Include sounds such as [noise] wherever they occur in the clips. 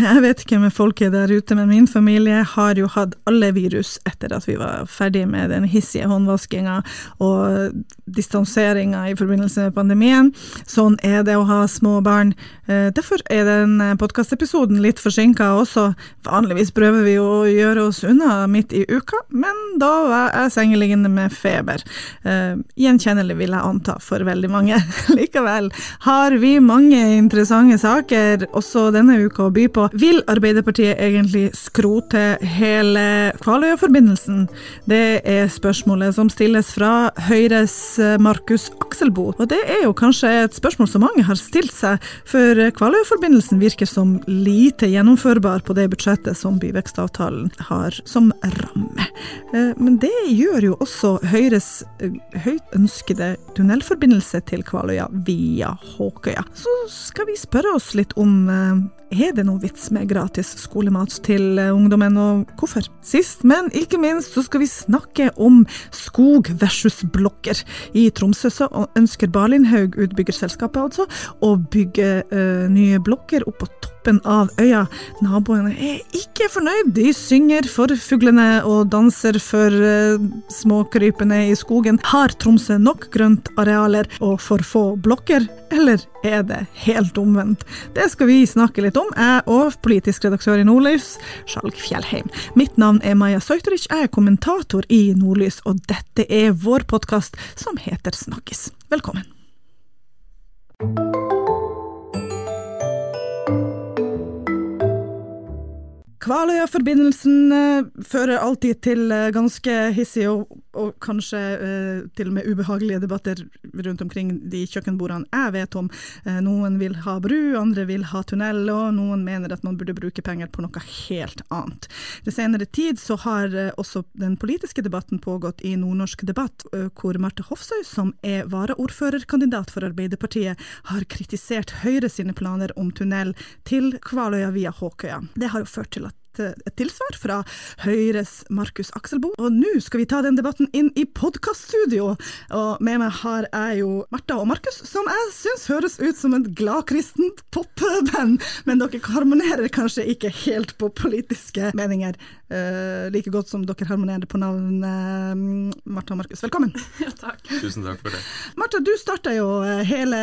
[laughs] Jeg vet ikke med folket der ute, men min familie har jo hatt alle virus etter at vi var ferdig med den hissige håndvaskinga og distanseringa i forbindelse med pandemien. Sånn er det å ha små barn. Eh, derfor er den podkastepisoden litt forsinka også. Vanligvis prøver vi å gjøre oss unna midt i uka, men da var jeg sengeliggende med feber. Eh, gjenkjennelig, vil jeg anta, for veldig mange. [laughs] Likevel har vi mange interessante saker også denne uka å by på. Vil Arbeiderpartiet egentlig skrote hele Kvaløya-forbindelsen? Det er spørsmålet som stilles fra Høyres eh, Markus Akselbo. Og det er jo kanskje et spørsmål som mange har stilt seg, for Kvaløya-forbindelsen virker som lite gjennomførbar på det budsjettet som byvekstavtalen har som ramme. Eh, men det gjør jo også Høyres eh, høyt ønskede tunnelforbindelse til Kvaløya via Håkøya. Så skal vi spørre oss litt om er det noen vits med gratis skolemat til eh, ungdommen, og hvorfor? Sist, men ikke minst, så skal vi snakke om skog versus blokker. I Tromsø så ønsker Barlindhaug, utbyggerselskapet altså, å bygge ø, nye blokker opp på toppen av øya. Naboene er ikke fornøyd. De synger for fuglene og danser for uh, småkrypene i skogen. Har Tromsø nok grønt arealer og for få blokker? Eller er det helt omvendt? Det skal vi snakke litt om, jeg og politisk redaktør i Nordlys, Skjalg Fjellheim. Mitt navn er Maja Søyterich, jeg er kommentator i Nordlys, og dette er vår podkast som heter Snakkes. Velkommen. Kvaløya-forbindelsen fører alltid til uh, ganske hissige og, og kanskje eh, til og med ubehagelige debatter rundt omkring de kjøkkenbordene jeg vet om. noen vil ha bru, andre vil ha tunnel, og noen mener at man burde bruke penger på noe helt annet. Den senere tid så har også den politiske debatten pågått i Nordnorsk debatt, hvor Marte Hofsøy, som er varaordførerkandidat for Arbeiderpartiet, har kritisert Høyre sine planer om tunnel til Kvaløya via Håkøya. Det har jo ført til at et tilsvar fra Høyres Markus Akselbo. Og nå skal vi ta den debatten inn i podkaststudio. Og med meg har jeg jo Martha og Markus, som jeg syns høres ut som et gladkristent popband. Men dere harmonerer kanskje ikke helt på politiske meninger. Uh, like godt som dere harmonerer på navn uh, Martha og Markus. Velkommen. [laughs] Ja, takk. Tusen takk for det. Martha, du starta jo eh, hele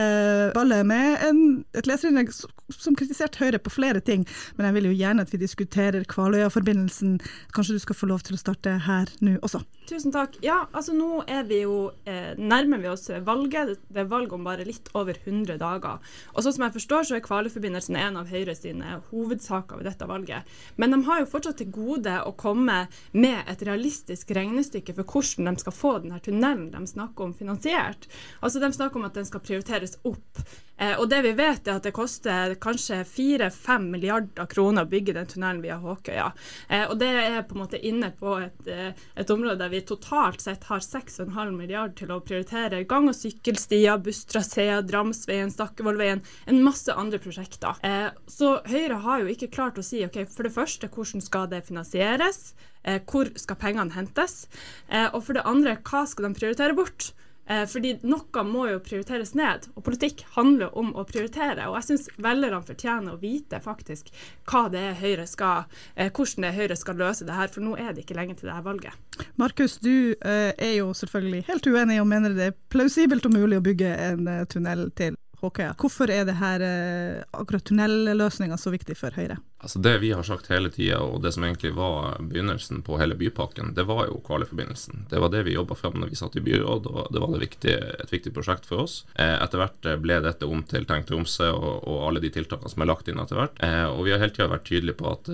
ballet med en, et leserinnlegg som kritiserte Høyre på flere ting, men jeg vil jo gjerne at vi diskuterer Kvaløya-forbindelsen. Kanskje du skal få lov til å starte her nå også? Tusen takk. Ja, altså nå er vi jo eh, nærmer vi oss valget. Det er valg om bare litt over 100 dager. Og sånn som jeg forstår, så er Kvaløy-forbindelsen en av Høyre sine hovedsaker ved dette valget. Men de har jo fortsatt til gode å komme med et realistisk regnestykke for hvordan de skal få denne tunnelen de snakker om, finansiert. Altså De snakker om at den skal prioriteres opp. Eh, og det vi vet er at det koster kanskje 4-5 milliarder kroner å bygge den tunnelen via Håkøya. Eh, og det er på en måte inne på et, eh, et område der vi totalt sett har 6,5 milliarder til å prioritere gang- og sykkelstier, busstraseer, Dramsveien, Stakkevollveien, en masse andre prosjekter. Så Høyre har jo ikke klart å si ok, for det første hvordan skal det finansieres, hvor skal pengene hentes, og for det andre hva skal de prioritere bort. Eh, fordi noe må jo prioriteres ned, og politikk handler om å prioritere. Og jeg syns velgerne fortjener å vite faktisk hva det er Høyre skal, eh, hvordan det er Høyre skal løse det her, for nå er det ikke lenge til det her valget. Markus, du eh, er jo selvfølgelig helt uenig og mener det er plausibelt og mulig å bygge en eh, tunnel til Håkøya. Hvorfor er det her eh, akkurat tunnelløsninga så viktig for Høyre? Altså Det vi har sagt hele tida, og det som egentlig var begynnelsen på hele bypakken, det var jo Kvaløyforbindelsen. Det var det vi jobba fram når vi satt i byråd, og det var det viktige, et viktig prosjekt for oss. Eh, etter hvert ble dette om til Tenk Tromsø og, og, alle de tiltakene som er lagt inn etter hvert. Eh, og vi har hele tida vært tydelige på at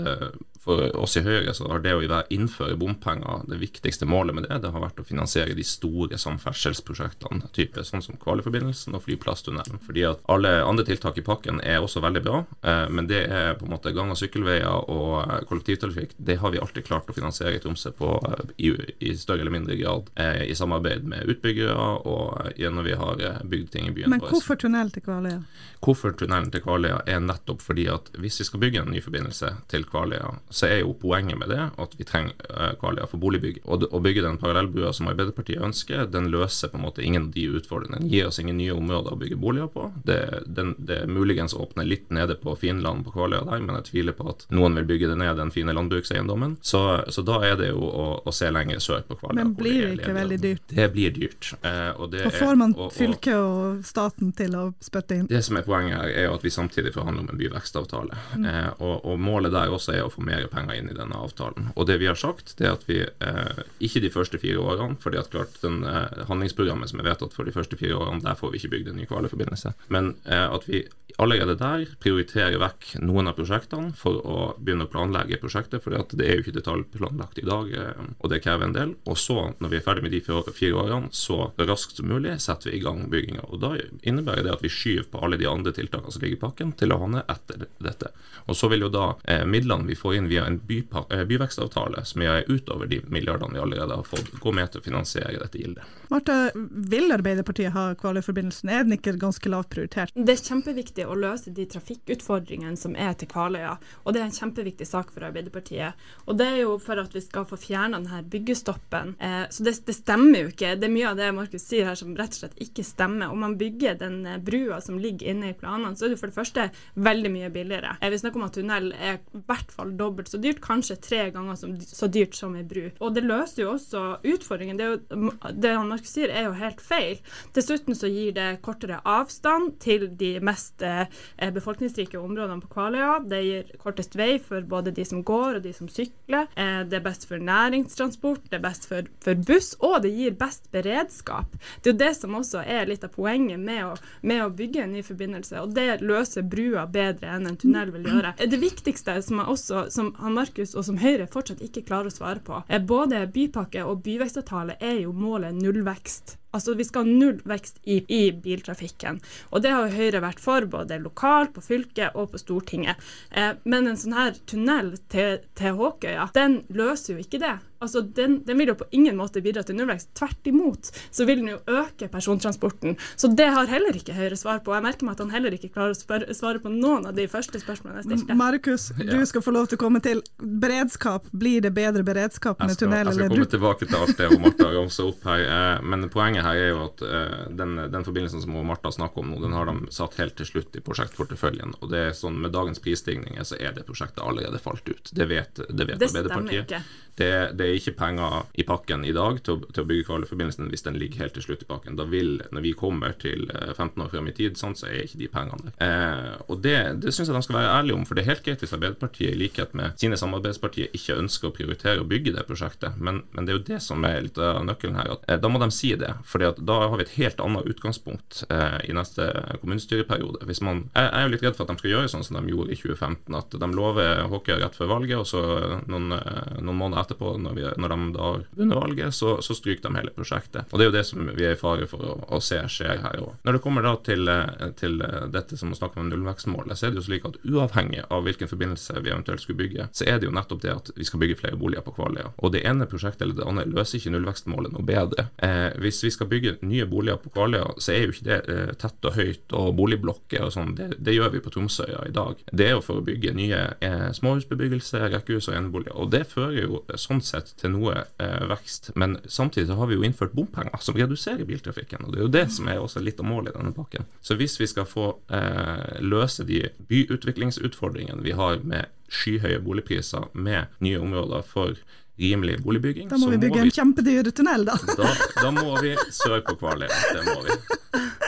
for oss i Høyre så har det å innføre bompenger det viktigste målet med det, det har vært å finansiere de store samferdselsprosjektene, type sånn som Kvaløyforbindelsen og flyplasstunnelen. Fordi at alle andre tiltak i pakken er også veldig bra, men det er på en måte gang- og sykkelveier og eh, kollektivtrafikk, det har vi alltid klart å finansiere i Tromsø på eh, i, i større eller mindre grad eh, i samarbeid med utbyggere og når vi har bygd ting i byen. Men hvorfor tunnel til Kvaløya? Hvorfor tunnelen til Kvaløya er nettopp fordi at hvis vi skal bygge en ny forbindelse til Kvaløya, så er jo poenget med det at vi trenger uh, Kvaløya for boligbygg. Og å bygge den parallellbrua som Arbeiderpartiet ønsker, den løser på en måte ingen av de utfordringene. Den gir oss ingen nye områder å bygge boliger på. Det, den, det er muligens åpner litt nede på Finland på Kvaløya der, men jeg tviler på at noen vil bygge det ned, den fine landbrukseiendommen. Så, så da er det jo å, å se lenger sør på Kvaløya. Men blir det ikke veldig dyrt? Det blir dyrt. Eh, og, det og får man fylket og staten til å spytte inn? Det som er poenget her, er jo at vi samtidig forhandler om en byvekstavtale. Mm. Eh, og, og, målet der også er å få mer penger inn i denne avtalen. Og det vi har sagt, det er at vi eh, ikke de første fire årene, fordi at klart den eh, handlingsprogrammet som er vedtatt for de første fire årene, der får vi ikke bygd en ny kvaleforbindelse. Men eh, at vi allerede der prioriterer vekk noen av prosjektene for å begynne å planlegge prosjektet, for det er jo ikke detaljplanlagt i dag, eh, og det krever en del. Og så, når vi er ferdig med de fire årene, så raskt som mulig setter vi i gang bygginga. Og da innebærer det at vi skyver på alle de andre tiltakene som ligger i pakken, til å havne etter dette. Og så vil jo da eh, midlene vi får inn via en eh, byvekstavtale, som er utover de milliardene vi allerede har fått, gå med til å finansiere dette gildet. Marte, vil Arbeiderpartiet ha Kvaløyforbindelsen? Er den ikke ganske lavt prioritert? Det er kjempeviktig å løse de trafikkutfordringene som er til Kvaløya, og det er en kjempeviktig sak for Arbeiderpartiet. Og det er jo for at vi skal få fjerna denne byggestoppen. Eh, så det, det, stemmer jo ikke. Det er mye av det Markus sier her som rett og slett ikke stemmer. Om man bygger den eh, brua som ligger inne i planene, så er det for det første veldig mye billigere. Vi snakker om at tunnel er i hvert fall dobbelt så dyrt, kanskje tre ganger så dyrt som ei bru. Og det løser jo også utfordringen. Det, jo, det han Markus sier, er jo helt feil. Dessuten så gir det kortere avstand til de mest eh, befolkningsrike områdene på Kvaløya. Det gir kortest vei for både de som går og de som sykler. det er best for næringstransport, det er best for, for buss, og det gir best beredskap. Det er jo det som også er litt av poenget med å, med å bygge en ny forbindelse, og det løser brua bedre enn en tunnel vil gjøre. Det viktigste som, også, som Markus og som Høyre fortsatt ikke klarer å svare på, både bypakke og byvekstavtale er jo målet nullvekst. Altså Vi skal ha null vekst i, i, biltrafikken. Og det har Høyre vært for, både lokalt, på fylket og på Stortinget. Eh, men en sånn her tunnel til, til Håkøya, den løser jo ikke det. Altså, den, den, vil jo på ingen måte bidra til nullvekst. Tvert imot så vil den jo øke persontransporten. Så det har heller ikke Høyre svar på. Jeg merker meg at han heller ikke klarer å svare på noen av de første spørsmålene jeg stilte. Markus, du skal få lov til å komme til beredskap. Blir det bedre beredskap med tunnel? Jeg skal komme tilbake til alt det Martha ramsa opp her. Eh, men poenget her er jo at uh, den, den, forbindelsen som Martha snakker om nå, den har de satt helt til slutt i prosjektporteføljen. Og det er sånn med dagens prisstigninger så er det prosjektet allerede falt ut. Det vet, det vet det Arbeiderpartiet. Det, det, er ikke penger i pakken i dag til til å bygge Kvaløyforbindelsen hvis den ligger helt til slutt i pakken. Da vil, når vi kommer til 15 eh, år frem i tid, sånn, så er ikke de pengene der. Uh, og det, det syns jeg de skal være ærlige om, for det er helt greit hvis Arbeiderpartiet i likhet med sine samarbeidspartier ikke ønsker å prioritere å bygge det prosjektet, men, men det er jo det som er litt av nøkkelen her. at Da må de si det. Fordi at da har vi et helt annet utgangspunkt eh, i neste kommunestyreperiode. Hvis man, jeg, jeg er jo litt redd for at de skal gjøre sånn som de gjorde i 2015, at de lover Håkøy rett før valget, og så noen, noen måneder etterpå, når, vi, når de da har valget, så, så, stryker de hele prosjektet. Og Det er jo det som vi er i fare for å, å se skjer her òg. Når det kommer da til, til dette som å snakke om nullvekstmålet, så er det jo slik at uavhengig av hvilken forbindelse vi eventuelt skulle bygge, så er det jo nettopp det at vi skal bygge flere boliger på Kvaløya. Og det ene prosjektet eller det andre løser ikke nullvekstmålet noe bedre. Eh, hvis vi skal bygge nye boliger på Kvaløya, så er jo ikke det eh, tett og høyt og boligblokker og sånn. Det, det, gjør vi på Tromsøya i dag. Det er jo for å bygge nye eh, småhusbebyggelse, rekkehus og eneboliger. Og det fører jo sånn sett til noe eh, vekst. Men samtidig så har vi jo innført bompenger som reduserer biltrafikken. Og det er jo det som er også litt av målet i denne pakken. Så hvis vi skal få eh, løse de byutviklingsutfordringene vi har med skyhøye boligpriser, med nye områder for rimelig boligbygging Da må vi bygge må vi, en kjempedyr tunnel, da. da. Da må vi sør på Kvaløya. Det må vi. [laughs]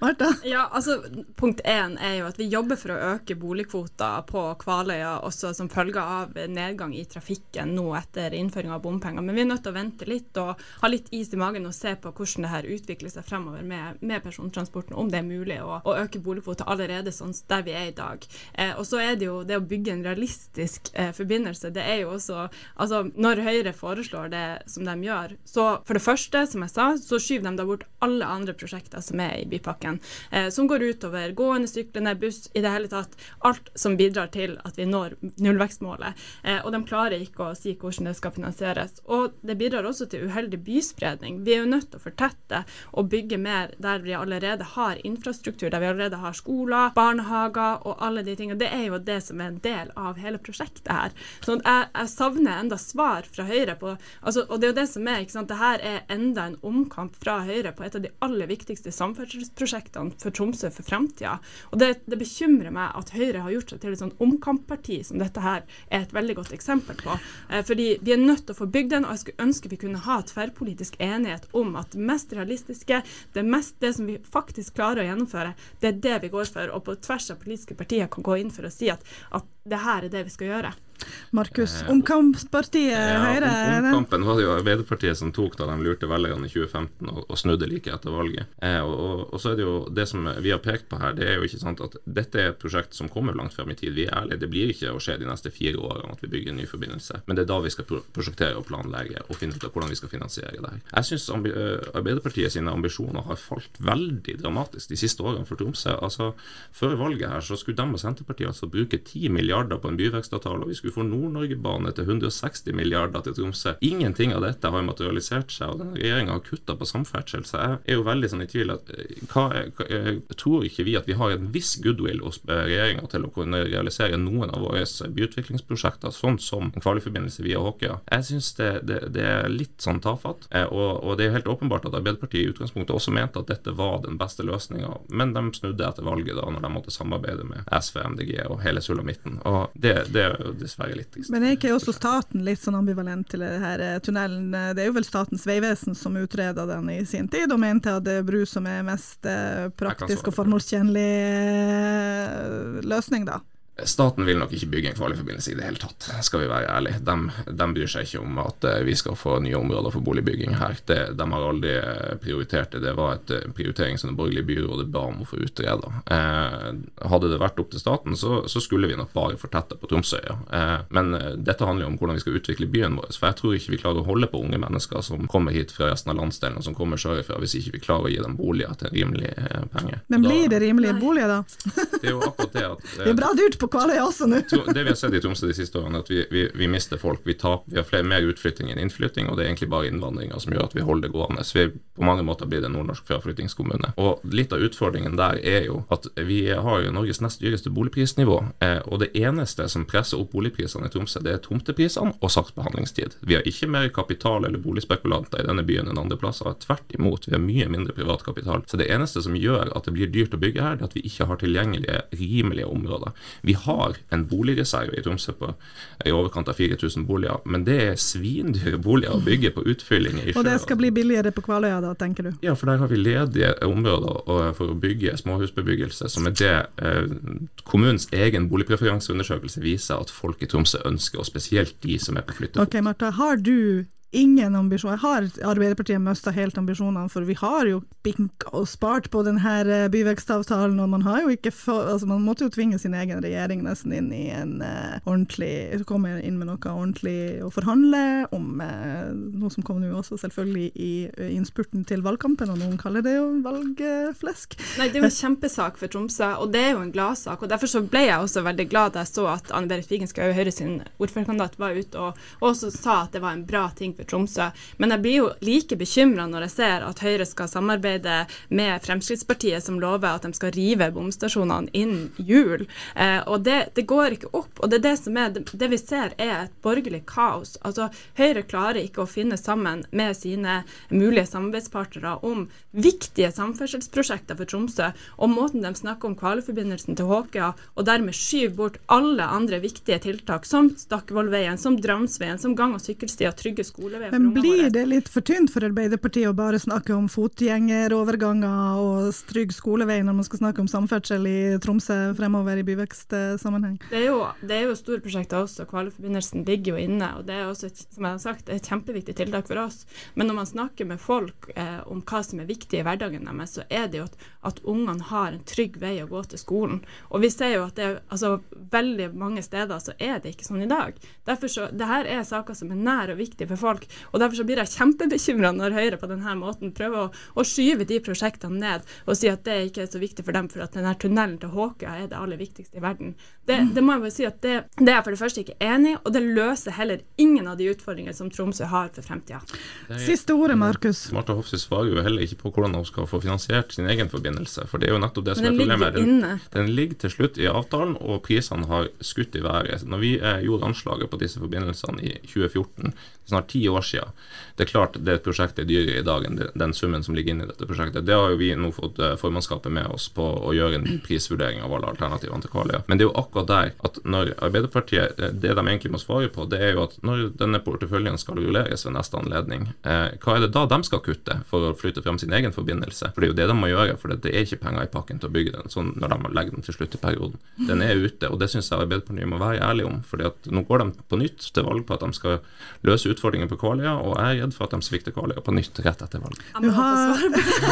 Martha? Ja, altså Punkt én er jo at vi jobber for å øke boligkvoter på Kvaløya også som følge av nedgang i trafikken nå etter innføring av bompenger. Men vi er nødt til å vente litt og ha litt is i magen og se på hvordan det her utvikler seg fremover med, med persontransporten, om det er mulig å, å øke boligkvoter allerede sånn der vi er i dag. Eh, og så er det jo det å bygge en realistisk eh, forbindelse. Det er jo også Altså, når Høyre foreslår det som de gjør, så for det første, som jeg sa, så skyver de da bort alle andre prosjekter som er i bypakken bypakken, eh, som går utover gående, syklende, buss, i det hele tatt alt som bidrar til at vi når nullvekstmålet. Eh, og de klarer ikke å si hvordan det skal finansieres. Og det bidrar også til uheldig byspredning. Vi er jo nødt til å fortette og bygge mer der vi allerede har infrastruktur, der vi allerede har skoler, barnehager og alle de tingene. Det er jo det som er en del av hele prosjektet her. Så jeg, jeg savner enda svar fra Høyre på altså, Og det er jo det som er, ikke sant. Det her er enda en omkamp fra Høyre på et av de aller viktigste samferdselsprosjektene for Tromsø for fremtida. Og det, det, bekymrer meg at Høyre har gjort seg til et sånn omkampparti som dette her er et veldig godt eksempel på. Eh, fordi vi er nødt til å få bygd den, og jeg skulle ønske vi kunne ha tverrpolitisk enighet om at det mest realistiske, det, mest, det som vi faktisk klarer å gjennomføre, det er det vi går for. Og på tvers av politiske partier kan gå inn for å si at, at det her er det vi skal gjøre. Markus, eh, omkampspartiet ja, Høyre? Omkampen var det jo Arbeiderpartiet som tok da de lurte velgerne i 2015 og, og, snudde like etter valget. Eh, og, og, og, så er det jo det som vi har pekt på her, det er jo ikke sant at dette er et prosjekt som kommer langt frem i tid. Vi er ærlige, det blir ikke å skje de neste fire årene at vi bygger en ny forbindelse. Men det er da vi skal prosjektere og planlegge og finne ut av hvordan vi skal finansiere det her. Jeg syns eh, Arbeiderpartiet sine ambisjoner har falt veldig dramatisk de siste årene for Tromsø. Altså, Før valget her så skulle de og Senterpartiet altså bruke 10 milliarder på en byvekstavtale. og vi skulle få Nord-Norge-bane til 160 milliarder til Tromsø. Ingenting av dette har materialisert seg, og denne regjeringa har kutta på samferdsel. Så jeg er jo veldig sånn i tvil at eh, hva, hva, tror ikke vi at vi har en viss goodwill hos eh, regjeringa til å kunne realisere noen av våre byutviklingsprosjekter, sånn som en kvaliförbindelse via Håkøya. Jeg syns det, det, det, er litt sånn tafatt, eh, og, og, det er helt åpenbart at Arbeiderpartiet i utgangspunktet også mente at dette var den beste løsninga, men de snudde etter valget da, når de måtte samarbeide med SV, MDG og hele sulamitten. Og det, det er jo dessverre litt trist. Men er ikke også staten litt sånn ambivalent til det her eh, tunnelen? Det er jo vel Statens vegvesen som utreda den i sin tid, og mente at det er bru som er mest eh, praktisk og formålstjenlig eh, løsning, da. Staten vil nok ikke bygge en kvaliforbindelse i det hele tatt, skal vi være ærlige. De, de, bryr seg ikke om at eh, vi skal få nye områder for boligbygging her. Det, de har aldri eh, prioritert det. Det var et eh, prioritering som det borgerlige byrådet ba om å få utreda. Eh, hadde det vært opp til staten, så, så skulle vi nok bare fortetta på Tromsøya. Eh, men dette handler jo om hvordan vi skal utvikle byen vår. For jeg tror ikke vi klarer å holde på unge mennesker som kommer hit fra resten av landsdelen, og som kommer sørfra, hvis ikke vi klarer å gi dem boliger til rimelige penger. Men blir det rimelige boliger, da? det er jo akkurat det at [laughs] Det er bra dyrt på Kvaløya også nå. det vi har sett i Tromsø de siste årene, er at vi, vi, vi mister folk. Vi, tar, vi har flere, mer utflytting enn innflytting, og det er egentlig bare innvandringa som gjør at vi holder det gående. Så vi på mange måter blir det nordnorsk fraflyttingskommune. Og litt av utfordringen der er jo at vi har jo Norges nest dyreste boligprisnivå, eh, og det eneste som presser opp boligprisene i Tromsø, det er tomteprisene og saksbehandlingstid. Vi har ikke mer kapital eller boligspekulanter i denne byen enn andre plasser. Tvert imot, vi har mye mindre privatkapital. Så det eneste som gjør at det blir dyrt å bygge her, det er at vi ikke har tilgjengelige, rimelige områder. Vi har en boligreserve i Tromsø på i overkant av 4000 boliger. Men det er svindyre boliger å bygge på utfylling i sjø. Og det skal bli billigere på Kvaløya da, tenker du? Ja, for der har vi ledige områder for å bygge småhusbebyggelse, som er det eh, kommunens egen boligpreferanseundersøkelse viser at folk i Tromsø ønsker, og spesielt de som er på flyttefot. Ok, Martha, har du ingen ambisjoner. Har Arbeiderpartiet mista helt ambisjonene, for vi har jo binka og spart på denne eh, byvekstavtalen, og man har jo ikke altså Man måtte jo tvinge sin egen regjering nesten inn i en uh, ordentlig Komme inn med noe ordentlig å forhandle om uh, noe som kommer nå også, selvfølgelig i innspurten til valgkampen, og noen kaller det jo valgflesk. Nei, det er jo en kjempesak for Tromsø, og det er jo en gladsak. og Derfor så ble jeg også veldig glad da jeg så at Anne Berit Figenschou, Høyre sin ordførerkandidat, var ute og også sa at det var en bra ting for Tromsø. Men jeg blir jo like bekymra når jeg ser at Høyre skal samarbeide med Fremskrittspartiet, som lover at de skal rive bomstasjonene innen jul. Eh, og det, det, går ikke opp. Og det, det, er, det, det vi ser, er et borgerlig kaos. Altså, Høyre klarer ikke å finne sammen med sine mulige samarbeidspartnere om viktige samferdselsprosjekter for Tromsø, og måten de snakker om kvaleforbindelsen til Håkøya, og dermed skyver bort alle andre viktige tiltak, som Stakkevollveien, som Dramsveien, som gang- og sykkelstier, trygge skoler skoleveien. Men blir det litt for tynt for Arbeiderpartiet å bare snakke om fotgjengeroverganger og trygg skolevei når man skal snakke om samferdsel i Tromsø fremover i byvekstsammenheng? Det er jo, det er jo store prosjekter også, Kvaløyforbindelsen ligger jo inne. og Det er også, som jeg har sagt, et kjempeviktig tiltak for oss. Men når man snakker med folk eh, om hva som er viktig i hverdagen deres, så er det jo at, at ungene har en trygg vei å gå til skolen. Og vi ser jo at det altså, veldig mange steder så er det ikke sånn i dag. Derfor så, det her er saker som er nær og viktige for folk folk. Og Derfor så blir jeg kjempebekymra når Høyre på denne måten prøver å, å, skyve de prosjektene ned og si at det ikke er så viktig for dem, for at denne tunnelen til Håkøya er det aller viktigste i verden. Det, det må jeg bare si at det, det, er jeg for det første ikke enig i, og det løser heller ingen av de utfordringene som Tromsø har for fremtida. Siste ordet, Markus. Marta Hofsø svarer jo heller ikke på hvordan hun skal få finansiert sin egen forbindelse, for det er jo nettopp det som er problemet. Den, den, ligger til slutt i avtalen, og prisene har skutt i været. Når vi eh, gjorde anslaget på disse forbindelsene i 2014, snart ti år siden, det er klart det prosjektet er dyrere i dag enn den summen som ligger inne i dette prosjektet. Det har jo vi nå fått eh, formannskapet med oss på å gjøre en prisvurdering av alle alternativene til Kvaløya. Men det er jo akkurat der at når Arbeiderpartiet eh, Det de egentlig må svare på, det er jo at når denne porteføljen skal rulleres ved neste anledning, eh, hva er det da de skal kutte for å flytte frem sin egen forbindelse? For det er jo det de må gjøre, for det er ikke penger i pakken til å bygge den sånn når de legger den til slutt i perioden. Den er ute, og det syns jeg Arbeiderpartiet må være ærlig om. at nå går de på nytt til valg på at de skal løse utfordringer på Kvaløya, og jeg er redd for at de svikter Kvaløya på nytt rett etter valget. Har...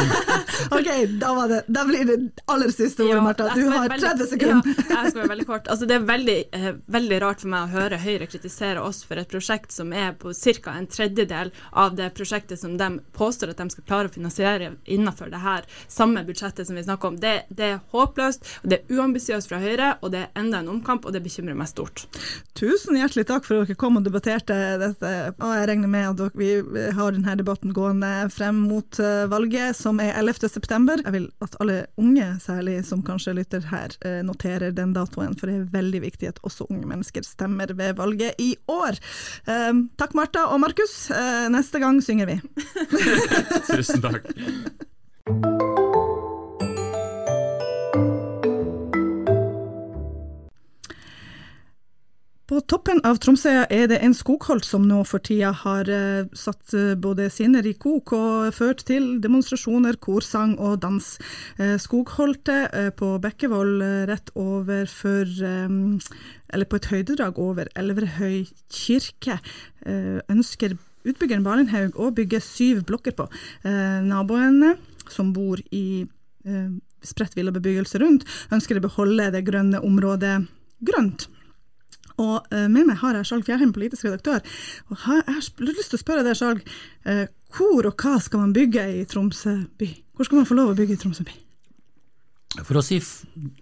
[laughs] ok, da, det, da, blir det aller siste ordet, ja, Marta. Du har 30 sekunder. Ja, jeg skal være veldig kort. Altså, det er veldig, eh, veldig, rart for meg å høre Høyre kritisere oss for et prosjekt som er på ca. en tredjedel av det prosjektet som de påstår at de skal klare å finansiere innenfor det her samme budsjettet som vi snakker om. Det, det er håpløst, og det er uambisiøst fra Høyre, og det er enda en omkamp, og det bekymrer meg stort. Tusen hjertelig takk for at dere kom og debatterte dette. og jeg regner med at vi har denne debatten gående frem mot eh, valget, som er 11.9. Jeg vil at alle unge, særlig som kanskje lytter her, eh, noterer den datoen, for det er veldig viktig at også unge mennesker stemmer ved valget i år. Um, takk, Marta og Markus. Neste gang synger vi. [laughs] Tusen takk. [laughs] På toppen av Tromsøya er det en skogholt som nå for tida har uh, satt uh, både sinner i kok og ført til demonstrasjoner, korsang og dans. Uh, skogholtet på Bekkevoll rett over for Eller på et høydedrag over Elverhøy kirke ønsker utbyggeren Balenhaug å bygge syv blokker på. naboene som bor i spredt villabebyggelse rundt, ønsker å beholde det grønne området grønt. Og uh, med meg har jeg Skjalg Fjærheim, politisk redaktør. Og jeg har lyst til å spørre deg, Skjalg. Uh, hvor og hva skal man bygge i Tromsø by? Hvor skal man få lov å bygge i Tromsø by? For å si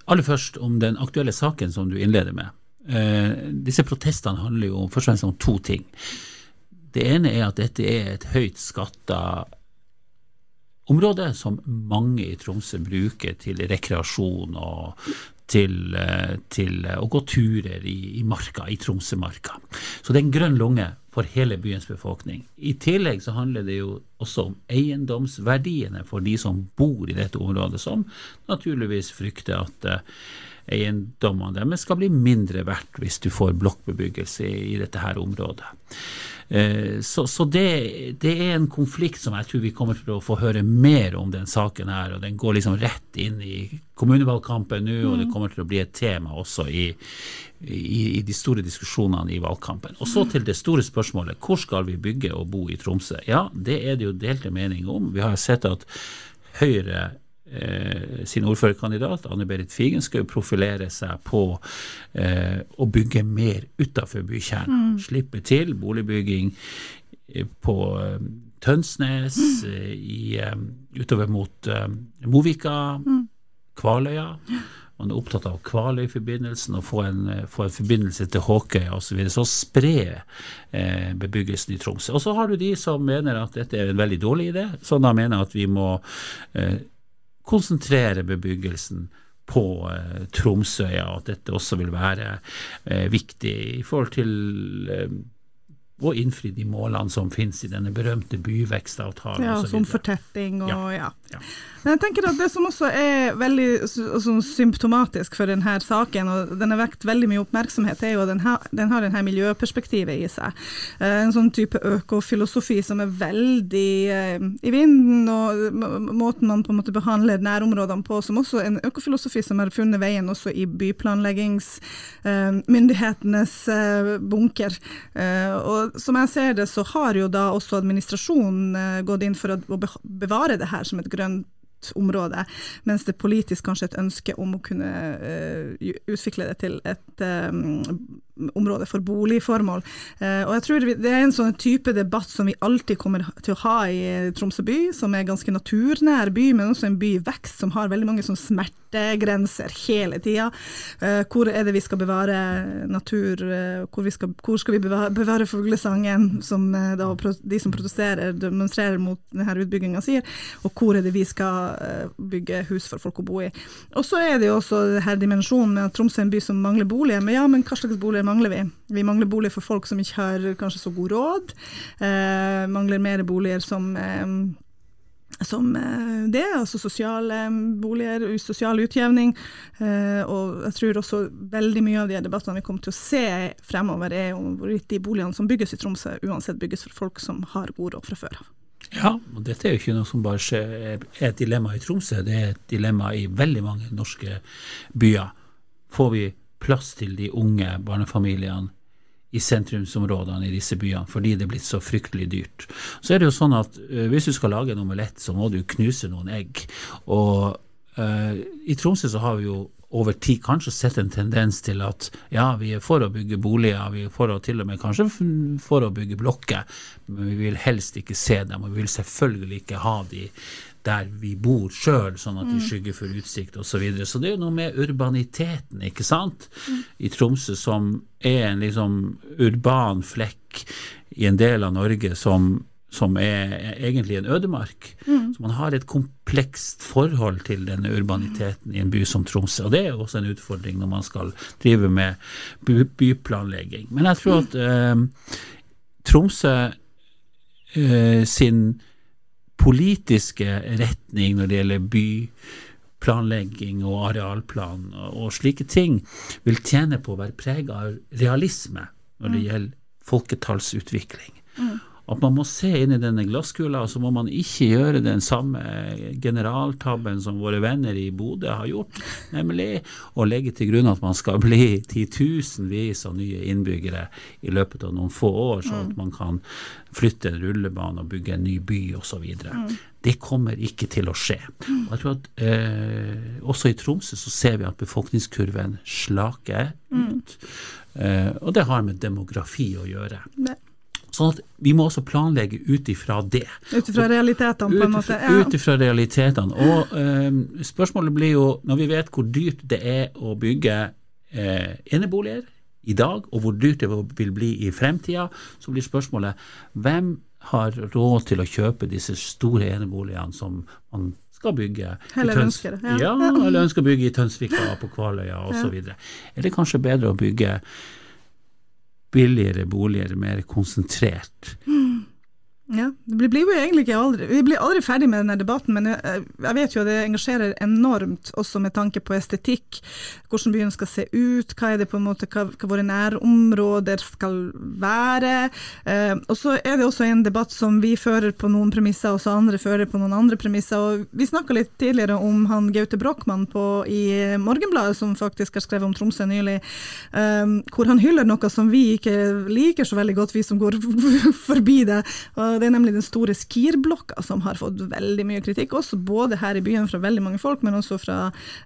aller først om den aktuelle saken som du innleder med. Uh, disse protestene handler jo først og fremst om to ting. Det ene er at dette er et høyt skatta område som mange i Tromsø bruker til rekreasjon og til, eh, til å gå turer i, i, marka, i Tromsømarka. Så det er en grønn lunge for hele byens befolkning. I tillegg så handler det jo også om eiendomsverdiene for de som bor i dette området, som naturligvis frykter at uh, eiendommene deres skal bli mindre verdt hvis du får blokkbebyggelse i, dette her området. Eh, så, så det, det, er en konflikt som jeg tror vi kommer til å få høre mer om den saken her. og Den går liksom rett inn i kommunevalgkampen nå, og det mm. kommer til å bli et tema også i, i, i de store diskusjonene i valgkampen. Og så til det store spørsmålet. Hvor skal vi bygge og bo i Tromsø? Ja, det er det jo delte meninger om. Vi har sett at Høyre sin ordførerkandidat, Anne Berit Figen, skal jo profilere seg på eh, å bygge mer utafor bykjernen. Mm. Slippe til boligbygging eh, på eh, Tønsnes, mm. Eh, i, utover mot Movika, mm. Kvaløya. Man er opptatt av Kvaløy-forbindelsen og få en, få en, forbindelse til Håkøya osv. Så, videre. så spre eh, bebyggelsen i Tromsø. Og så har du de som mener at dette er en veldig dårlig idé, som da mener at vi må eh, konsentrere bebyggelsen på eh, Tromsøya, og at dette også vil være eh, viktig i forhold til eh, å innfri de målene som finnes i denne berømte byvekstavtalen. Ja, som fortetting og ja. ja. Men jeg tenker at Det som også er veldig altså, symptomatisk for denne saken, og den har vekt veldig mye oppmerksomhet, er jo at den, har, den har denne miljøperspektivet i seg. Eh, en sånn type økofilosofi som er veldig eh, i vinden, og måten man på en måte behandler nærområdene på, som også en økofilosofi som har funnet veien også i byplanleggingsmyndighetenes eh, bunker. Og som jeg ser det, så har jo da også administrasjonen gått inn for å bevare det her som et grønt område, mens det politisk kanskje er et ønske om å kunne uh, utvikle det til et um, område for boligformål. Eh, og jeg tror Det er en sånn type debatt som vi alltid kommer til å ha i Tromsø by, som er ganske naturnær by, men også en by i vekst, som har veldig mange sånn smertegrenser hele tida. Eh, hvor er det vi skal bevare natur, eh, hvor, skal, hvor skal vi bevare, bevare fuglesangen, som da, de som protesterer, demonstrerer mot denne utbygginga sier, og hvor er det vi skal bygge hus for folk å bo i. Og så er det jo også denne dimensjonen med at Tromsø er en by som mangler boliger. Men ja, men hva slags boliger mangler vi? Vi mangler boliger for folk som ikke har kanskje så god råd. Eh, mangler mer boliger som eh, som eh, det, altså sosiale boliger, sosial utjevning. Eh, og jeg tror også veldig mye av de debattene vi kommer til å se fremover, er om hvorvidt de boligene som bygges i Tromsø, uansett bygges for folk som har god råd fra før av. Ja, og dette er jo ikke noe som bare er et dilemma i Tromsø, det er et dilemma i veldig mange norske byer. Får vi plass til de unge barnefamiliene i sentrumsområdene i disse byene, fordi det er blitt så fryktelig dyrt. Så er det jo sånn at uh, hvis du skal lage en omelett, så må du knuse noen egg. Og uh, i Tromsø så har vi jo over tid kanskje sett en tendens til at ja, vi er for å bygge boliger, vi er for å til og med kanskje for å bygge blokker, men vi vil helst ikke se dem, og vi vil selvfølgelig ikke ha de der vi bor sjøl, sånn at de mm. skygger for utsikt osv. Så, videre. så det er jo noe med urbaniteten, ikke sant, mm. i Tromsø som er en liksom urban flekk i en del av Norge som som er egentlig en ødemark. Mm. Så man har et komplekst forhold til denne urbaniteten i en by som Tromsø. Og det er også en utfordring når man skal drive med by byplanlegging. Men jeg tror at eh, Tromsø eh, sin politiske retning når det gjelder byplanlegging og arealplan og slike ting, vil tjene på å være prega av realisme når det mm. gjelder folketallsutvikling. Mm at man må se inn i denne glasskula, og så må man ikke gjøre den samme generaltabben som våre venner i Bodø har gjort, nemlig å legge til grunn at man skal bli titusenvis av nye innbyggere i løpet av noen få år, sånn at mm. man kan flytte en rullebane og bygge en ny by osv. Mm. Det kommer ikke til å skje. Og jeg tror at eh, Også i Tromsø så ser vi at befolkningskurven slaker ut. Mm. Eh, og det har med demografi å gjøre. Det. Sånn at vi må også planlegge ut ifra det. Ut ifra realitetene, på en måte. Ja. Ut ifra realitetene. Og um, spørsmålet blir jo, når vi vet hvor dyrt det er å bygge eh, eneboliger i dag, og hvor dyrt det vil bli i fremtida, så blir spørsmålet hvem har råd til å kjøpe disse store eneboligene som man skal bygge Heller ønsker. Ja. ja, eller ønsker å bygge i Tønsvika, på Kvaløya osv. Ja. Er det kanskje bedre å bygge billigere boliger, mer konsentrert. Mm. Ja, det blir jo egentlig ikke aldri, Vi blir aldri ferdig med denne debatten, men jeg, jeg, vet jo at det engasjerer enormt, også med tanke på estetikk. Hvordan byen skal se ut, hva er det på en måte, hva, hva våre nærområder skal være. Eh, og så er det også en debatt som vi fører på noen premisser, og så andre fører på noen andre premisser. og Vi snakka litt tidligere om han Gaute Brochmann i Morgenbladet, som faktisk har skrevet om Tromsø nylig, eh, hvor han hyller noe som vi ikke liker så veldig godt, vi som går [laughs] forbi det. og det er nemlig den store Skir-blokka som har fått veldig mye kritikk, også både her i byen fra veldig mange folk, men også fra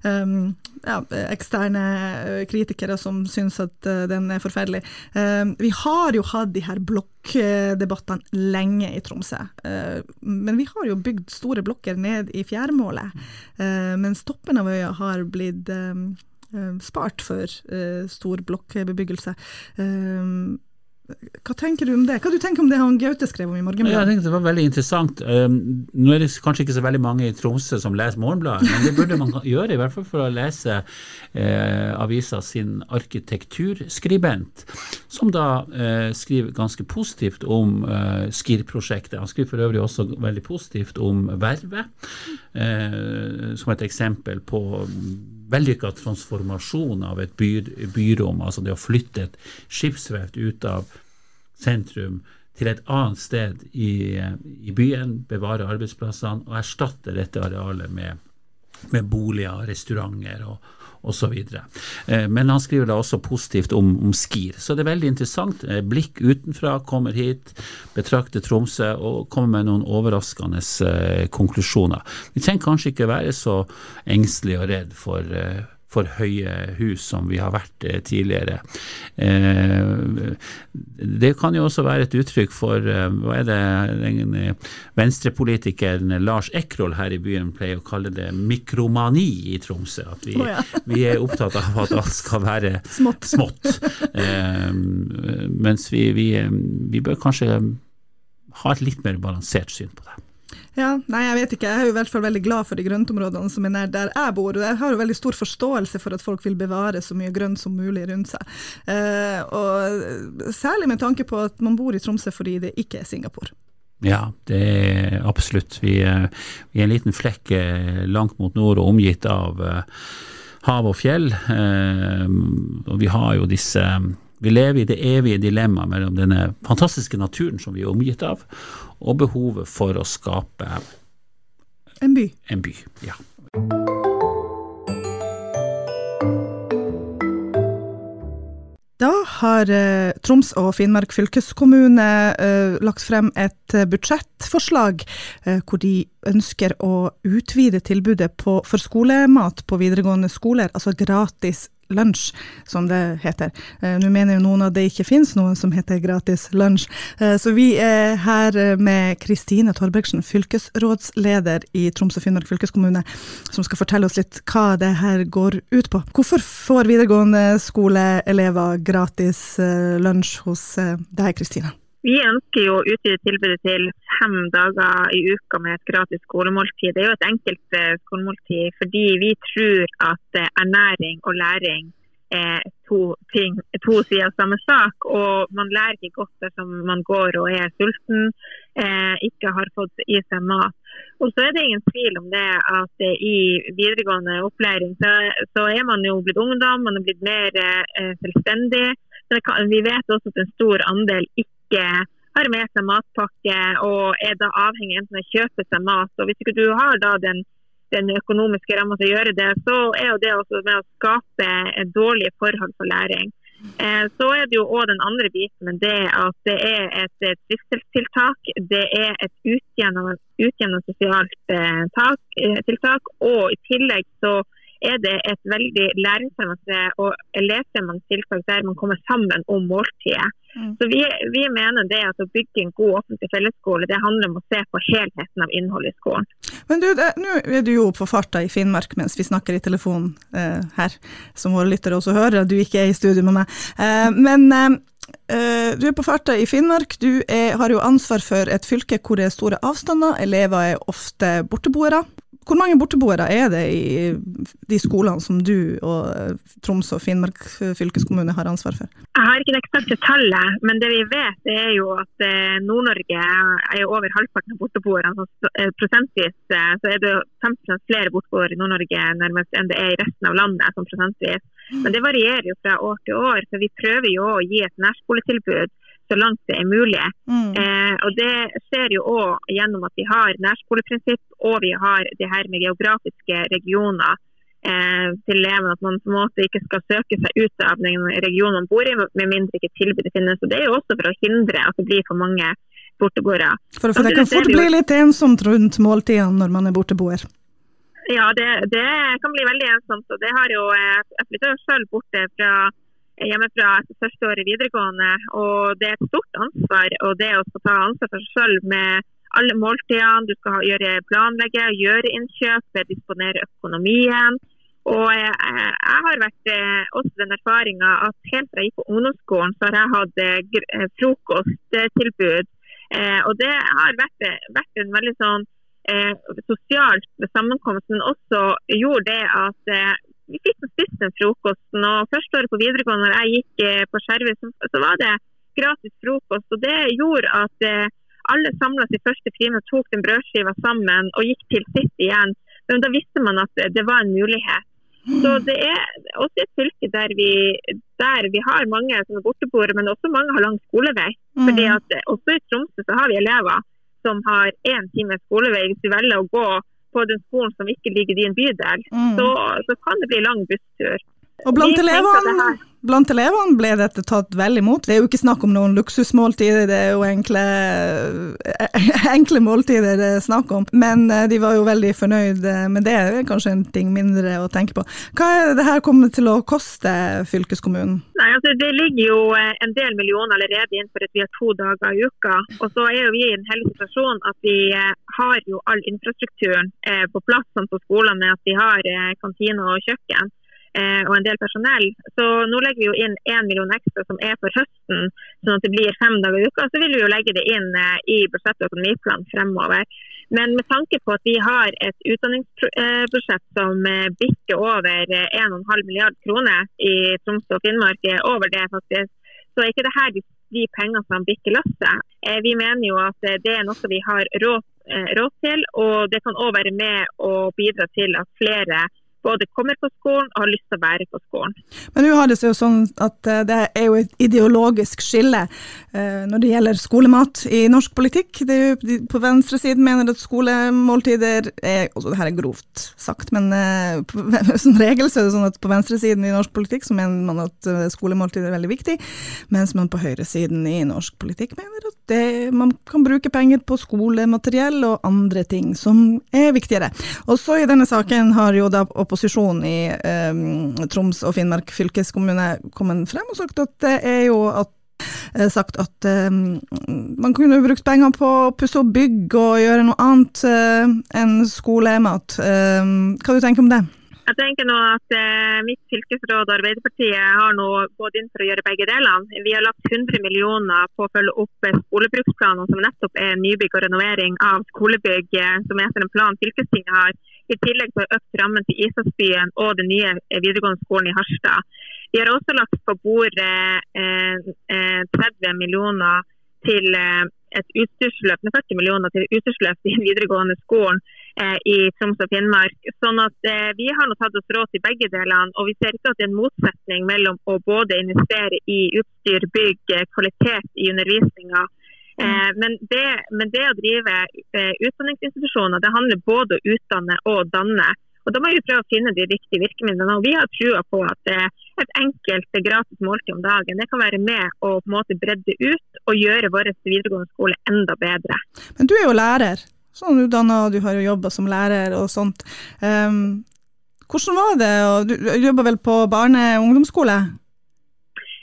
um, ja, eksterne eh, kritikere som syns at uh, den er forferdelig. Um, vi har jo hatt de her blokkdebattene lenge i Tromsø, uh, men vi har jo bygd store blokker ned i fjærmålet, uh, mens toppen av øya har blitt um, spart for stor blokkbebyggelse. Um, hva tenker du om det? Hva du tenker om det han Gaute skrev om i Morgenbladet? Jeg tenkte Det var veldig interessant. Um, nå er det kanskje ikke så veldig mange i Tromsø som leser Morgenbladet, men det burde man [laughs] gjøre, i hvert fall for å lese eh, avisa sin arkitekturskribent, som da eh, skriver ganske positivt om eh, SKIR-prosjektet. Han skriver for øvrig også veldig positivt om Vervet, eh, som et eksempel på vellykka transformasjon av et by, byrom, altså det å flytte et skipsverft ut av sentrum til et annet sted i, i byen, bevare arbeidsplassene og erstatte dette arealet med, med boliger, restauranter og, osv. Eh, men han skriver da også positivt om, om, Skir. Så det er veldig interessant. Eh, blikk utenfra kommer hit, betrakter Tromsø og kommer med noen overraskende eh, konklusjoner. Vi trenger kanskje ikke være så engstelige og redd for for høye hus som vi har vært eh, tidligere. Eh, det kan jo også være et uttrykk for hva er det den venstrepolitikeren Lars Ekroll her i byen pleier å kalle det mikromani i Tromsø. At vi, oh, ja. [laughs] vi er opptatt av at alt skal være smått. smått. mens vi, vi, vi bør kanskje ha et litt mer balansert syn på det. Ja, nei, jeg vet ikke. Jeg er jo i hvert fall veldig glad for de grøntområdene som er nær der jeg bor. Og jeg har jo veldig stor forståelse for at folk vil bevare så mye grønt som mulig rundt seg. Eh, og særlig med tanke på at man bor i Tromsø fordi det ikke er Singapore. Ja, det er absolutt. Vi, er, vi er en liten flekk eh, langt mot nord og omgitt av eh, hav og fjell. Og vi har jo disse vi lever i det evige dilemmaet mellom denne fantastiske naturen som vi er omgitt av, og behovet for å skape En by. En by, ja. Da har eh, Troms og Finnmark fylkeskommune eh, lagt frem et eh, budsjettforslag eh, hvor de ønsker å utvide tilbudet på, for skolemat på videregående skoler, altså gratis lunsj, som det heter. Eh, nå mener jo noen at det ikke finnes noe som heter gratis lunsj. Eh, så vi er her eh, med Kristine Torbergsen, fylkesrådsleder i Troms og Finnmark fylkeskommune, som skal fortelle oss litt hva det her går ut på. Hvorfor får videregående skoleelever gratis lunsj hos deg, Kristine? Vi ønsker jo å utvide tilbudet til fem dager i uka med et gratis skolemåltid. Det er jo et enkelt eh, skolemåltid fordi vi tror at eh, ernæring og læring er to, ting, to sider av samme sak. Og man lærer ikke godt dersom man går og er sulten, eh, ikke har fått i seg mat. Og så er det ingen tvil om det at i videregående opplæring så, så er man jo blitt ungdom, man er blitt mer selvstendig. Kan, vi vet også at en stor andel ikke ikke har med seg matpakke og er da avhengig av å kjøpe seg mat. og Hvis ikke du har da den, den økonomiske ramma til å gjøre det, så er jo det også med å skape dårlige forhold for læring. Eh, så er det jo òg den andre biten, men det at det er et trivselstiltak. Det er et utjevnende sosialt eh, tak, eh, tiltak, og i tillegg så er det et veldig læringsfremmende og elevfremmende tiltak der man kommer sammen om måltidet. Mm. Så vi, vi, mener det at å bygge en god offentlig fellesskole, det handler om å se på helheten av innholdet i skolen. Men du, nå er du jo på farta i Finnmark mens vi snakker i telefonen eh, her, som våre lyttere også hører, du ikke er i studio med meg. Eh, men eh, eh du er på farta i Finnmark. Du er, har jo ansvar for et fylke hvor det er store avstander. Elever er ofte borteboere. Hvor mange borteboere er det i de skolene som du og eh, Troms og Finnmark fylkeskommune har ansvar for? Jeg har ikke det eksakte tallet, men det vi vet er jo at eh, Nord-Norge er over halvparten av borteboerne. Så eh, prosentvis så er det 15 flere borteboere i Nord-Norge nærmest enn det er i resten av landet. som prosentvis. Men det varierer jo fra år til år, for vi prøver jo å gi et nærskoletilbud så langt det er mulig. Mm. Eh, og Det skjer jo òg gjennom at vi har nærskoleprinsipp og vi har det her med geografiske regioner eh, til elevene. At man på en måte ikke skal søke seg ut av den regionen man bor i, med mindre ikke tilbudet finnes. Og Det er jo også for å hindre at det blir for mange borteboere. For, for det kan fort bli litt ensomt rundt måltidene når man er borteboer? Ja, det, det, kan bli veldig ensomt. og det har jo, eh, Jeg flytta selv bort fra hjemmefra etter første år i videregående. Og det er et stort ansvar. Og det å ta ansvar for seg selv med alle måltidene, du skal gjøre planlegge, gjøre innkjøp, disponere økonomien. Og jeg, har vært eh, også den erfaringa at helt fra jeg gikk på ungdomsskolen, så har jeg hatt eh, eh, frokosttilbud. og det har vært, vært en veldig sånn sosialt sammenkomst, men også gjorde det at vi fikk spist den frokosten. og Første året på videregående når jeg gikk eh, på Skjervøy, så, så, var det gratis frokost. og Det gjorde at eh, alle samla seg første og tok den brødskiva sammen og gikk til sitt igjen. Men da visste man at det var en mulighet. Så Det er også et fylke der vi, der vi har mange som er borteboere, men også mange har lang skolevei. Mm. Fordi at Også i Tromsø så har vi elever som har én time skolevei hvis de velger å gå på den skolen som ikke ligger i din bydel, mm. så, så, kan det bli lang busstur. Og blant elevene, blant elevene ble dette tatt vel imot. Det er jo ikke snakk om noen luksusmåltider, det er jo enkle, [laughs] enkle måltider det er snakk om. Men eh, de var jo veldig fornøyd eh, med det, det er kanskje en ting mindre å tenke på. Hva er det her kommer til å koste fylkeskommunen? Nei, altså Det ligger jo eh, en del millioner allerede innenfor for at vi har to dager i uka. Og så er jo vi i en heldig situasjon at vi har jo all infrastrukturen på plass sånn på skolene at vi har kantine og kjøkken. Eh, Og en del personell. Så nå legger vi jo inn 1 million ekstra som er for høsten, sånn at det blir fem dager i uka. Så vil vi jo legge det inn eh, i budsjett- og økonomiplan fremover. Men med tanke på at vi har et utdanningsbudsjett som eh, bikker over eh, 1,5 milliard kroner i Troms og Finnmark, over det faktisk, så er ikke det her de, de pengene som bikker lasset. Vi mener jo at det er noe vi har råd, råd til, og det kan òg være med å bidra til at flere både kommer på skolen og har lyst til å være på skolen. Men nå har det seg jo sånn at eh, det er jo et ideologisk skille eh, når det gjelder skolemat i norsk politikk. Det er jo, på venstresiden mener at skolemåltider er altså det her er grovt sagt, men eh, [laughs] som regel så er det sånn at på venstresiden i norsk politikk så mener man at skolemåltider er veldig viktig, mens man på høyresiden i norsk politikk mener at det, man kan bruke penger på skolemateriell og andre ting som er viktigere. Og så i denne saken har jo da opposisjonen i eh, Troms og Finnmark fylkeskommune kommet frem og sagt at det er jo at eh, sagt at eh, man kunne brukt penger på å pusse opp bygg og gjøre noe annet eh, enn skolemat. Eh, hva du tenker om det? Jeg tenker nå at eh, Mitt fylkesråd Arbeiderpartiet har nå gått inn for å gjøre begge delene. Vi har lagt 100 millioner på å følge opp eh, skolebruksplanen, som nettopp er nybygg og renovering av skolebygg, eh, som er etter en plan fylkestinget har. I tillegg så å øke rammen til Isasbyen og den nye eh, videregående skolen i Harstad. Vi har også lagt på bordet eh, eh, 30 millioner til et utstyrsløp med 40 millioner til utstyrsløp i den videregående skolen eh, i Troms og Finnmark. Sånn at eh, Vi har nå tatt oss råd til begge delene, og vi ser ikke at det er en motsetning mellom å både investere i utstyr, bygg, eh, kvalitet i undervisninga. Eh, men, men det å drive eh, utdanningsinstitusjoner, det handler både om å utdanne og danne. Og Da må vi prøve å finne de riktige virkemidlene. og Vi har trua på at eh, et enkelt eh, gratis måltid om dagen det kan være med å på en måte bredde ut og gjøre vår videregående skole enda bedre. Men du er jo lærer. Sånn utdanna, du har jo jobba som lærer og sånt. Um, hvordan var det? Du, jobba vel på barne- og ungdomsskole?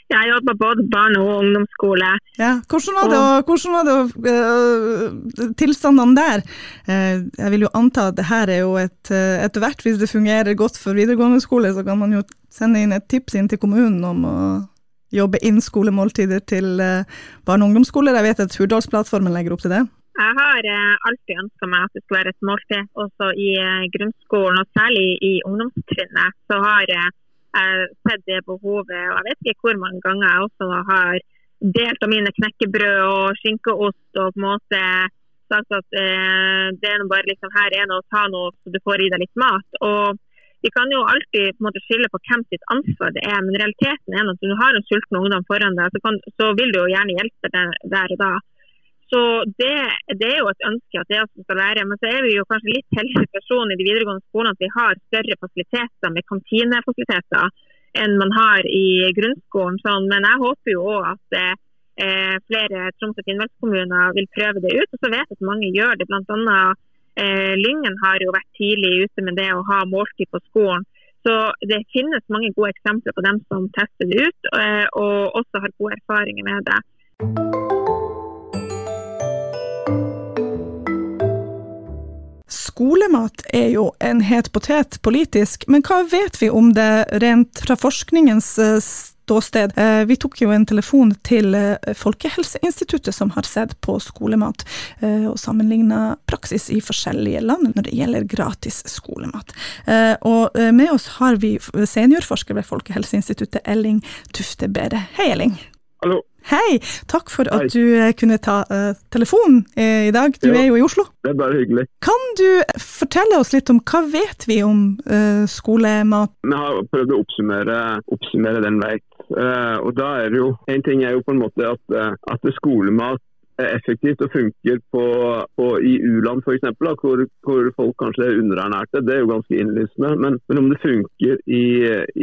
Jeg jobber både barne- og ungdomsskole. Ja, hvordan var det, og, hvordan var det uh, tilstandene der? Uh, jeg vil jo anta at det her er jo et uh, Etter hvert, hvis det fungerer godt for videregående skole, så kan man jo sende inn et tips inn til kommunen om å jobbe inn skolemåltider til barne- og ungdomsskoler. Jeg vet at Hurdalsplattformen legger opp til det. Jeg har alltid ønska meg at det skal være et måltid, også i grunnskolen, og særlig i ungdomstrinnet. Så har eh, jeg sett det behovet, og jeg vet ikke hvor mange ganger jeg også har delt av mine knekkebrød og skinkeost og på en måte sagt at eh, det er noe bare liksom her er noe, ta noe så du får i deg litt mat. Og vi kan jo alltid på en måte skylde på hvem sitt ansvar det er, men realiteten er at du har en sulten ungdom foran deg, så, kan, så vil du jo gjerne hjelpe der og da. Så det, det, er jo et ønske at det også skal være. Men så er vi jo kanskje litt heldige personer i de videregående skolene at vi har større fasiliteter med kantinefasiliteter enn man har i grunnskolen. Sånn. Men jeg håper jo òg at eh, flere Troms og Finnmarkskommuner vil prøve det ut. Og så vet jeg at mange gjør det. Blant annet eh, Lyngen har jo vært tidlig ute med det å ha måltid på skolen. Så det finnes mange gode eksempler på dem som tester det ut, eh, og også har gode erfaringer med det. Skolemat er jo en het potet politisk, men hva vet vi om det rent fra forskningens eh, ståsted? Eh, Vi tok jo en telefon til eh, Folkehelseinstituttet som har sett på skolemat, og sammenligna praksis i forskjellige land når det gjelder gratis skolemat. Og med oss har vi seniorforsker ved Folkehelseinstituttet, Elling Tufte Bede. Hei, Elling. Hallo. Hei, takk for at Hei. du eh, kunne ta uh, telefonen eh, i dag. Du Ja. er jo i Oslo. Det er bare hyggelig. Kan du fortelle oss litt om hva vet vi om uh, skolemat? Vi har prøvd å oppsummere, oppsummere den vei. Uh, og da er det jo En ting er jo på en måte at, at skolemat effektivt og funker på, på i u-land f.eks., hvor, hvor folk kanskje er underernærte, det er jo ganske innlysende. Men, men om det funker i,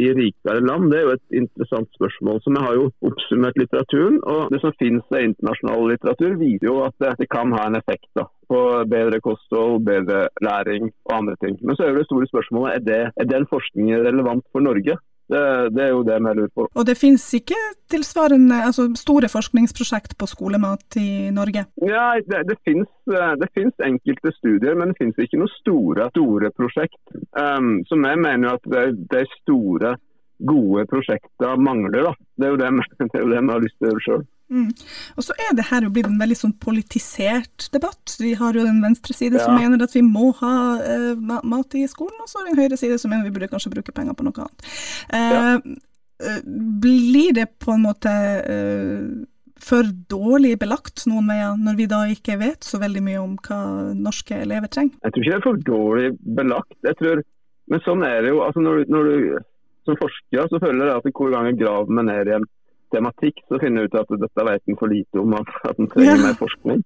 i, rikere land, det er jo et interessant spørsmål. som Vi har jo oppsummert litteraturen, og det som finnes av internasjonal litteratur, viser jo at det, det kan ha en effekt da, på bedre kosthold, bedre læring og andre ting. Men så er det store spørsmålet er, det, er den forskningen relevant for Norge? Det, det, er jo det vi lurer på. Og det finnes ikke tilsvarende altså store forskningsprosjekt på skolemat i Norge? Ja, det, det, finnes, det finnes, enkelte studier, men det finnes ikke noen store, store prosjekt. Um, så vi mener jo at de store, gode prosjektene mangler. Da. Det jo det, [laughs] det, er jo det vi har lyst til å gjøre sjøl. Mm. Og så er det her jo blitt en veldig sånn politisert debatt. Vi har jo den venstre side ja. som mener at vi må ha uh, mat i skolen, og så har vi en høyre side som mener vi burde kanskje bruke penger på noe annet. Uh, ja. uh, blir det på en måte for dårlig belagt noen veier, når vi da ikke vet så veldig mye om hva norske elever trenger? Jeg tror ikke det er for dårlig belagt. Jeg tror, men sånn er det jo. altså Når, når du som forsker så føler jeg at hver gang jeg graver meg ned i en tematikk, så finner jeg ut at dette vet en for lite om, at, den en trenger mer forskning.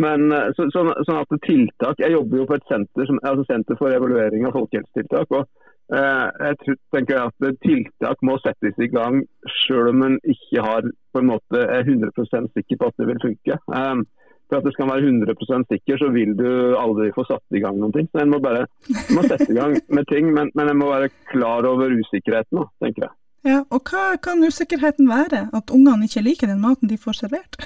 Men så, så, sånn, at tiltak, Jeg jobber jo på et senter, som, altså senter for evaluering av folkehelsetiltak. og eh, jeg tror, tenker at Tiltak må settes i gang selv om en ikke har, på en måte, er 100 sikker på at det vil funke. Um, for at det skal være 100% sikker, så vil du aldri få satt i gang noen ting. Så En må bare må sette i gang med ting, men, men en må være klar over usikkerheten, tenker jeg. Ja, og hva kan usikkerheten være? At ungene ikke liker den maten de får servert?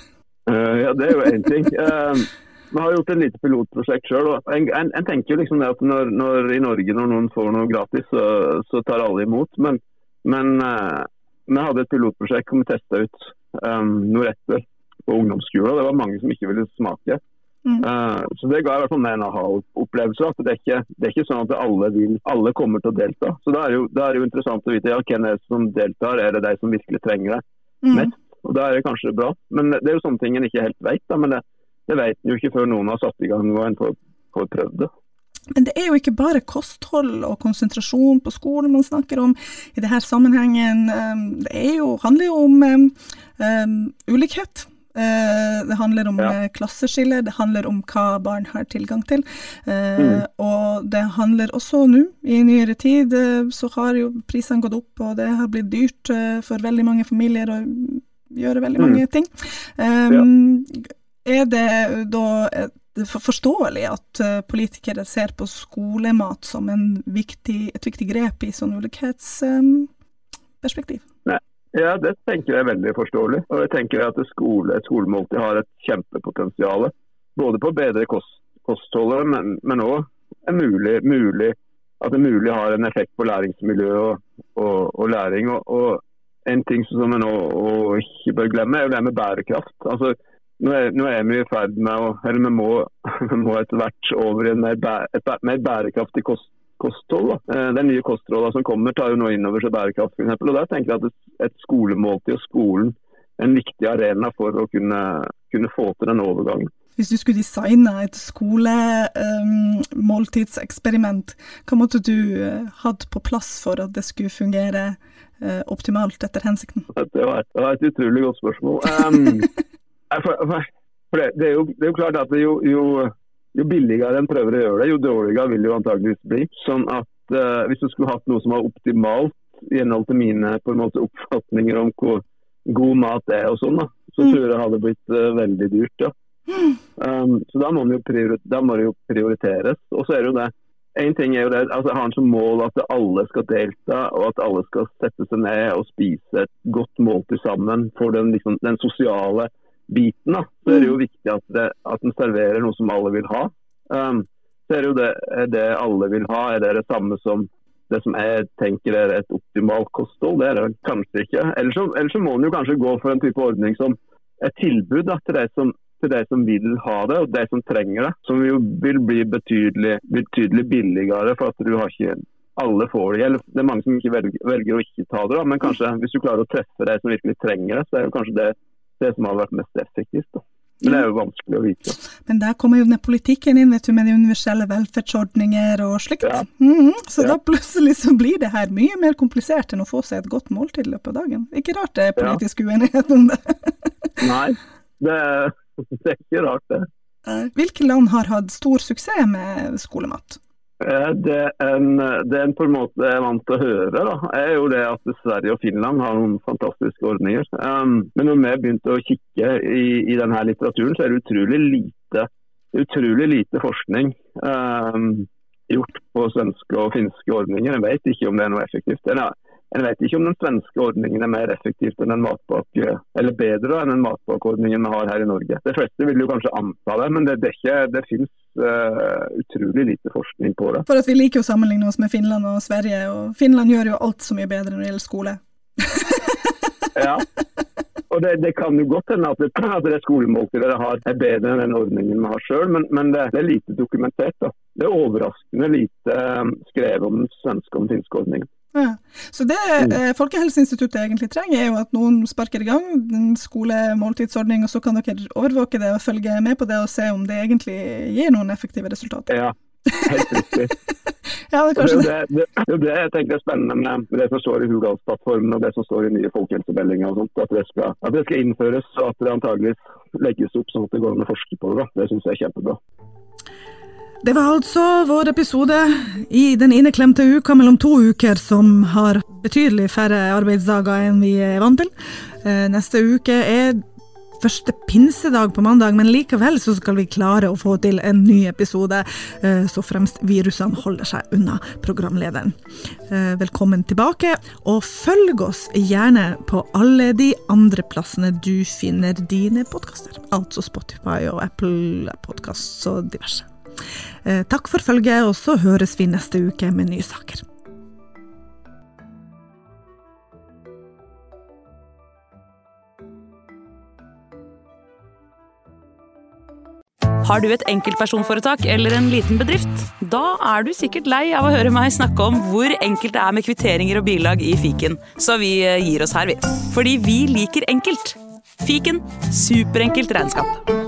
Uh, ja, det er jo én ting. Uh, [laughs] vi har gjort et lite pilotprosjekt sjøl. En, en, en, tenker liksom at når, når, i Norge når noen får noe gratis, så, så tar alle imot. Men, men uh, vi hadde et pilotprosjekt hvor vi testa ut um, noe retter på ungdomsskolen. Det var mange som ikke ville smake. Mm. Uh, så Det ga i hvert fall meg en aha-opplevelse. at det er, ikke, det er, ikke, sånn at alle, vil, alle kommer til å delta. Så Da er jo, det er jo interessant å vite ja, hvem er det som deltar. Er det de som virkelig trenger det mm. mest? Og Da er det kanskje bra. Men Det er jo sånne ting en ikke helt vet. Da. Men det, det vet en jo ikke før noen har satt i gang og en får, får prøvd det. Men det er jo ikke bare kosthold og konsentrasjon på skolen man snakker om i denne sammenhengen. Um, det jo, handler jo om um, um, ulikhet. Eh, det handler om ja. Eh, klasseskiller, det handler om hva barn har tilgang til. Eh, mm. Og det handler også nå, i nyere tid, så har jo prisene gått opp, og det har blitt dyrt for veldig mange familier å gjøre veldig mm. mange ting. Um, ja. Er det da forståelig at politikere ser på skolemat som viktig, et viktig grep i sånn ulikhetsperspektiv? Um, ja, det tenker jeg er veldig forståelig. Og jeg tenker at skole, et skolemåltid har et kjempepotensial. Både på bedre kost, kostholdet, men òg mulig, mulig, at det mulig har en effekt på læringsmiljø og, og, og læring. Og, og, En ting som vi ikke bør glemme, er jo det med bærekraft. Altså, nå er, nå er, vi i ferd med å Eller vi må, [laughs] vi må etter hvert over i en mer, bæ, et mer bærekraftig kost, kosthold. Da. Eh, den nye kostråda som kommer, tar jo nå inn over seg bærekraft f.eks. Og der tenker jeg at et skolemåltid og skolen er en viktig arena for å kunne, kunne få til den overgangen. Hvis du skulle designe et skolemåltidseksperiment, um, hva måtte du uh, hatt på plass for at det skulle fungere uh, optimalt etter hensikten? Det var, det var, et utrolig godt spørsmål. Um, for, for, for det, det, er jo, det, er jo, klart at jo, jo jo billigere en prøver å gjøre det, jo dårligere vil det jo antageligvis bli. Sånn at uh, Hvis du skulle hatt noe som var optimalt i henhold til mine på en måte oppfatninger om hvor god mat er, og sånn, da, så mm. tror jeg det hadde blitt uh, veldig dyrt. ja. Um, så da må, da må, det jo prioriteres. Og så er det jo det en ting er jo det, altså Jeg har som mål at alle skal delta, og at alle skal sette seg ned og spise et godt måltid sammen for den, liksom, den sosiale biten, da, så er det jo mm. viktig at, det, at den serverer noe som alle vil ha. Um, så er det jo det, er det alle vil ha, er det det samme som det som jeg tenker er et optimalt kosthold? Det er det kanskje ikke. Ellers så, ellers så må en jo kanskje gå for en type ordning som et tilbud da, til de som til de som vil ha det, og de som trenger det. Som jo vil bli betydelig, betydelig billigere, for at du har ikke alle får det. Eller det er mange som ikke velger, velger, å ikke ta det, da. men kanskje hvis du klarer å treffe de som virkelig trenger det, så er det kanskje det det som har vært mest effektivt. Da. Men det er jo vanskelig å vite. Men der kommer jo den politikken inn, vet du, med de universelle velferdsordninger og slikt. Ja. Mm -hmm. Så ja. da plutselig så blir det her mye mer komplisert enn å få seg et godt måltid i løpet av dagen. Ikke rart det er politisk ja. uenighet om det. [laughs] Nei, det, [laughs] det er ikke rart, det. Hvilke land har hatt stor suksess med skolemat? Eh, det en, det en på en måte er vant til å høre, da, er jo det at Sverige og Finland har noen fantastiske ordninger. Um, men når vi begynte å kikke i, i denne litteraturen, så er det utrolig lite, utrolig lite forskning um, gjort på svenske og finske ordninger. En vet ikke om det er noe effektivt. En, en vet ikke om den svenske ordningen er mer effektivt enn en matpakke, eller bedre enn den matpakkeordningen vi har her i Norge. De fleste vil jo kanskje anta det, men det, det, det finnes uh, utrolig lite forskning på det. For at Vi liker å sammenligne oss med Finland og Sverige, og Finland gjør jo alt så mye bedre når det gjelder skole. [laughs] ja. Og det, det, kan jo godt hende at det, [clears throat] at det skolemåltidet dere har er bedre enn den ordningen vi har sjøl, men, men det, det, er lite dokumentert. Da. Det er overraskende lite um, skrevet om den svenske og den finske ordningen. Ja. Så det mm. eh, Folkehelseinstituttet egentlig trenger, er jo at noen sparker i gang en skolemåltidsordning, og så kan dere overvåke det og følge med på det og se om det egentlig gir noen effektive resultater. Ja, helt riktig. [laughs] ja, det, kanskje det, det, det, det jeg tenker er spennende med, det som står i Hurdalsplattformen og det som står i nye folkehelsemeldinger, og sånt, at det, skal, at det skal innføres og at det antageligvis legges opp sånn at det går an å forske på det. Da. Det syns jeg er kjempebra. Det var altså vår episode i den inneklemte uka mellom to uker som har betydelig færre arbeidsdager enn vi er vant til. Eh, neste uke er første pinsedag på mandag, men likevel så skal vi klare å få til en ny episode, eh, så fremst virusene holder seg unna programlederen. Eh, velkommen tilbake, og følg oss gjerne på alle de andre plassene du finner dine podkaster, altså Spotify og Apple Podcasts og diverse. Eh, takk for følget, og så høres vi neste uke med nye saker. Har du et enkeltpersonforetak eller en liten bedrift? Da er du sikkert lei av å høre meg snakke om hvor enkelt det er med kvitteringer og bilag i fiken, så vi eh, gir oss her, vi. Fordi vi liker enkelt. Fiken superenkelt regnskap.